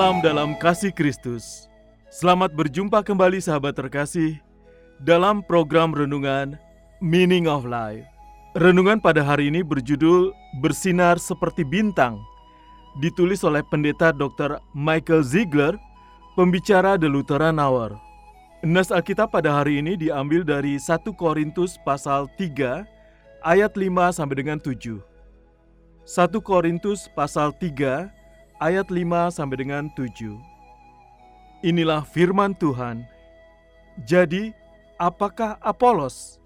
Salam dalam kasih Kristus. Selamat berjumpa kembali sahabat terkasih dalam program renungan Meaning of Life. Renungan pada hari ini berjudul Bersinar Seperti Bintang. Ditulis oleh pendeta Dr. Michael Ziegler, pembicara The Lutheran Hour. Nas Alkitab pada hari ini diambil dari 1 Korintus pasal 3 ayat 5 sampai dengan 7. 1 Korintus pasal 3 ayat 5 sampai dengan 7. Inilah firman Tuhan. Jadi, apakah Apolos?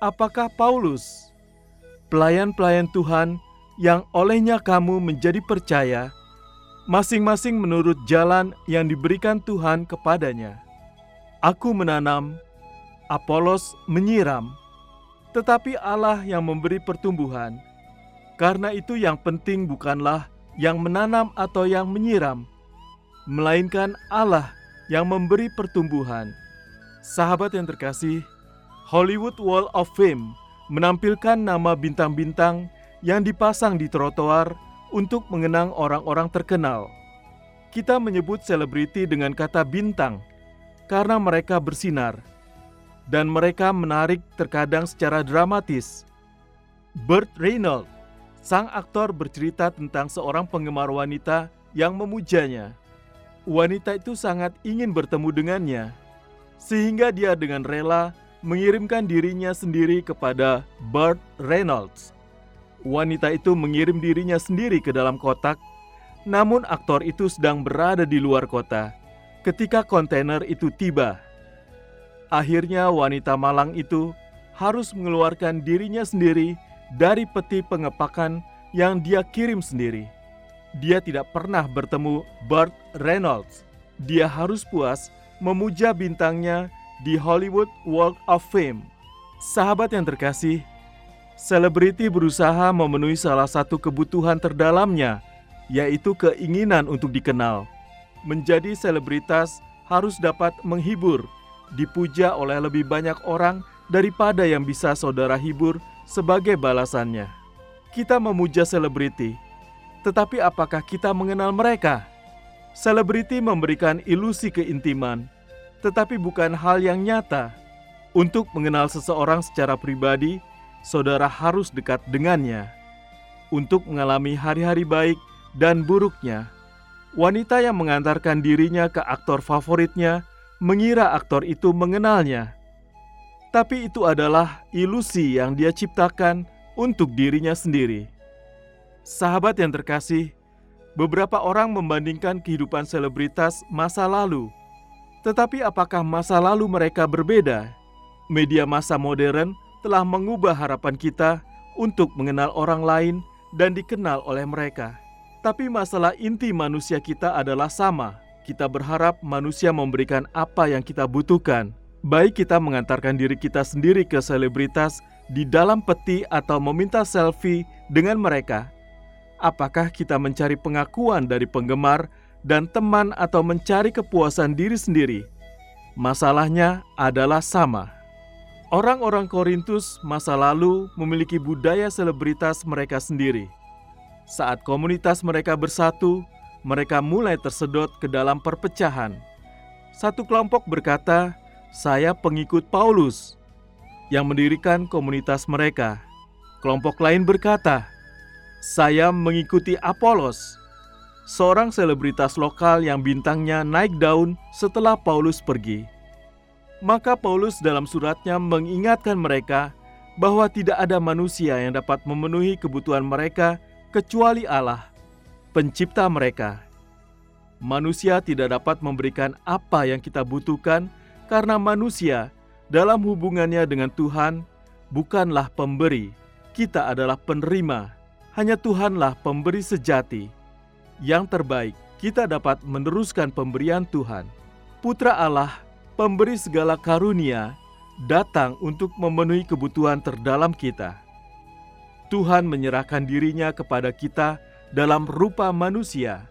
Apakah Paulus? Pelayan-pelayan Tuhan yang olehnya kamu menjadi percaya, masing-masing menurut jalan yang diberikan Tuhan kepadanya. Aku menanam, Apolos menyiram, tetapi Allah yang memberi pertumbuhan. Karena itu yang penting bukanlah yang menanam atau yang menyiram, melainkan Allah yang memberi pertumbuhan. Sahabat yang terkasih, Hollywood Wall of Fame menampilkan nama bintang-bintang yang dipasang di trotoar untuk mengenang orang-orang terkenal. Kita menyebut selebriti dengan kata bintang karena mereka bersinar dan mereka menarik terkadang secara dramatis. Burt Reynolds sang aktor bercerita tentang seorang penggemar wanita yang memujanya. Wanita itu sangat ingin bertemu dengannya, sehingga dia dengan rela mengirimkan dirinya sendiri kepada Burt Reynolds. Wanita itu mengirim dirinya sendiri ke dalam kotak, namun aktor itu sedang berada di luar kota ketika kontainer itu tiba. Akhirnya wanita malang itu harus mengeluarkan dirinya sendiri dari peti pengepakan yang dia kirim sendiri. Dia tidak pernah bertemu Burt Reynolds. Dia harus puas memuja bintangnya di Hollywood Walk of Fame. Sahabat yang terkasih, selebriti berusaha memenuhi salah satu kebutuhan terdalamnya, yaitu keinginan untuk dikenal. Menjadi selebritas harus dapat menghibur, dipuja oleh lebih banyak orang daripada yang bisa saudara hibur sebagai balasannya. Kita memuja selebriti, tetapi apakah kita mengenal mereka? Selebriti memberikan ilusi keintiman, tetapi bukan hal yang nyata. Untuk mengenal seseorang secara pribadi, saudara harus dekat dengannya. Untuk mengalami hari-hari baik dan buruknya, wanita yang mengantarkan dirinya ke aktor favoritnya mengira aktor itu mengenalnya tapi itu adalah ilusi yang dia ciptakan untuk dirinya sendiri. Sahabat yang terkasih, beberapa orang membandingkan kehidupan selebritas masa lalu. Tetapi apakah masa lalu mereka berbeda? Media masa modern telah mengubah harapan kita untuk mengenal orang lain dan dikenal oleh mereka. Tapi masalah inti manusia kita adalah sama. Kita berharap manusia memberikan apa yang kita butuhkan, baik kita mengantarkan diri kita sendiri ke selebritas di dalam peti atau meminta selfie dengan mereka. Apakah kita mencari pengakuan dari penggemar dan teman atau mencari kepuasan diri sendiri? Masalahnya adalah sama. Orang-orang Korintus masa lalu memiliki budaya selebritas mereka sendiri. Saat komunitas mereka bersatu, mereka mulai tersedot ke dalam perpecahan. Satu kelompok berkata, saya pengikut Paulus yang mendirikan komunitas mereka. Kelompok lain berkata, saya mengikuti Apolos, seorang selebritas lokal yang bintangnya naik daun setelah Paulus pergi. Maka Paulus dalam suratnya mengingatkan mereka bahwa tidak ada manusia yang dapat memenuhi kebutuhan mereka kecuali Allah, Pencipta mereka. Manusia tidak dapat memberikan apa yang kita butuhkan karena manusia dalam hubungannya dengan Tuhan bukanlah pemberi, kita adalah penerima. Hanya Tuhanlah pemberi sejati. Yang terbaik, kita dapat meneruskan pemberian Tuhan. Putra Allah, pemberi segala karunia, datang untuk memenuhi kebutuhan terdalam kita. Tuhan menyerahkan dirinya kepada kita dalam rupa manusia.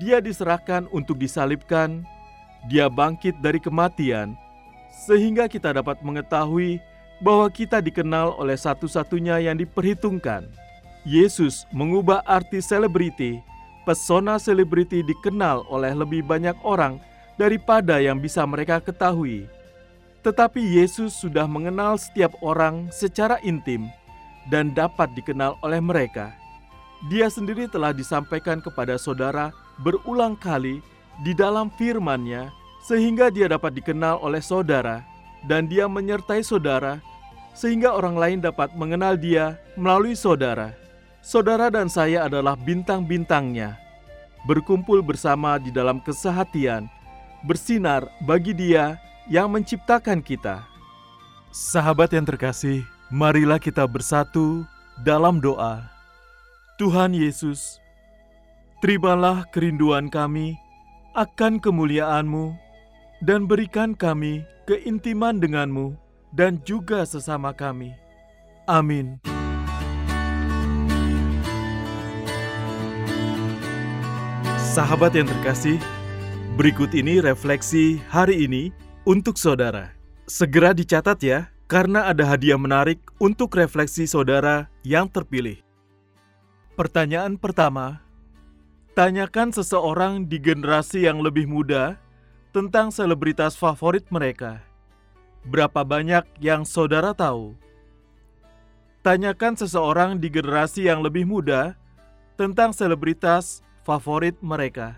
Dia diserahkan untuk disalibkan, dia bangkit dari kematian, sehingga kita dapat mengetahui bahwa kita dikenal oleh satu-satunya yang diperhitungkan. Yesus mengubah arti selebriti, pesona selebriti dikenal oleh lebih banyak orang daripada yang bisa mereka ketahui. Tetapi Yesus sudah mengenal setiap orang secara intim dan dapat dikenal oleh mereka. Dia sendiri telah disampaikan kepada saudara berulang kali di dalam firman-Nya sehingga dia dapat dikenal oleh saudara dan dia menyertai saudara sehingga orang lain dapat mengenal dia melalui saudara. Saudara dan saya adalah bintang-bintangnya, berkumpul bersama di dalam kesehatian, bersinar bagi dia yang menciptakan kita. Sahabat yang terkasih, marilah kita bersatu dalam doa. Tuhan Yesus, terimalah kerinduan kami akan kemuliaan-Mu dan berikan kami keintiman denganmu dan juga sesama kami. Amin. Sahabat yang terkasih, berikut ini refleksi hari ini untuk saudara. Segera dicatat ya, karena ada hadiah menarik untuk refleksi saudara yang terpilih. Pertanyaan pertama, tanyakan seseorang di generasi yang lebih muda tentang selebritas favorit mereka. Berapa banyak yang saudara tahu? Tanyakan seseorang di generasi yang lebih muda tentang selebritas favorit mereka.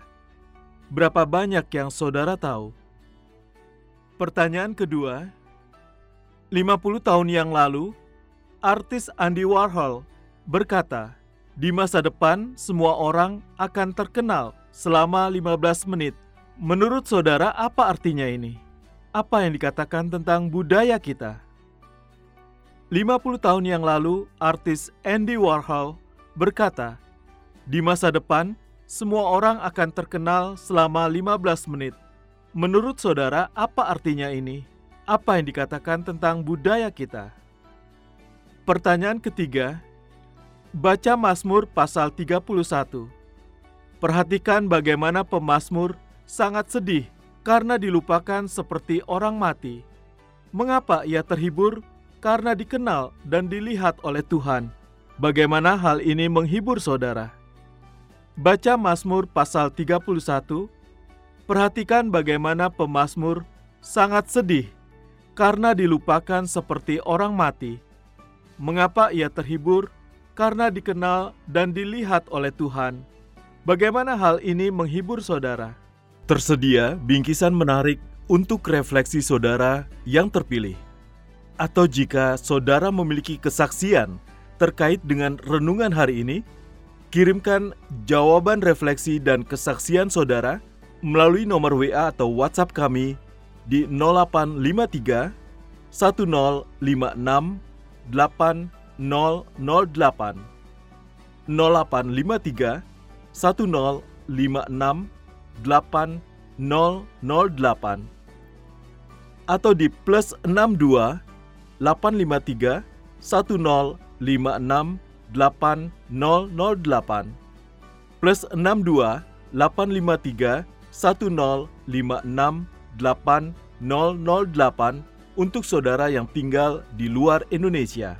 Berapa banyak yang saudara tahu? Pertanyaan kedua, 50 tahun yang lalu, artis Andy Warhol berkata, di masa depan semua orang akan terkenal selama 15 menit. Menurut saudara apa artinya ini? Apa yang dikatakan tentang budaya kita? 50 tahun yang lalu, artis Andy Warhol berkata, di masa depan semua orang akan terkenal selama 15 menit. Menurut saudara, apa artinya ini? Apa yang dikatakan tentang budaya kita? Pertanyaan ketiga, baca Mazmur pasal 31. Perhatikan bagaimana pemazmur sangat sedih karena dilupakan seperti orang mati. Mengapa ia terhibur? Karena dikenal dan dilihat oleh Tuhan. Bagaimana hal ini menghibur saudara? Baca Mazmur pasal 31 Perhatikan bagaimana pemazmur sangat sedih karena dilupakan seperti orang mati. Mengapa ia terhibur? Karena dikenal dan dilihat oleh Tuhan. Bagaimana hal ini menghibur saudara? Tersedia bingkisan menarik untuk refleksi saudara yang terpilih. Atau jika saudara memiliki kesaksian terkait dengan renungan hari ini, kirimkan jawaban refleksi dan kesaksian saudara melalui nomor WA atau WhatsApp kami di 0853 1056 8008 0853 1056 8008 atau di plus 62 853 1056 8008 plus 62 853 1056808 untuk saudara yang tinggal di luar Indonesia.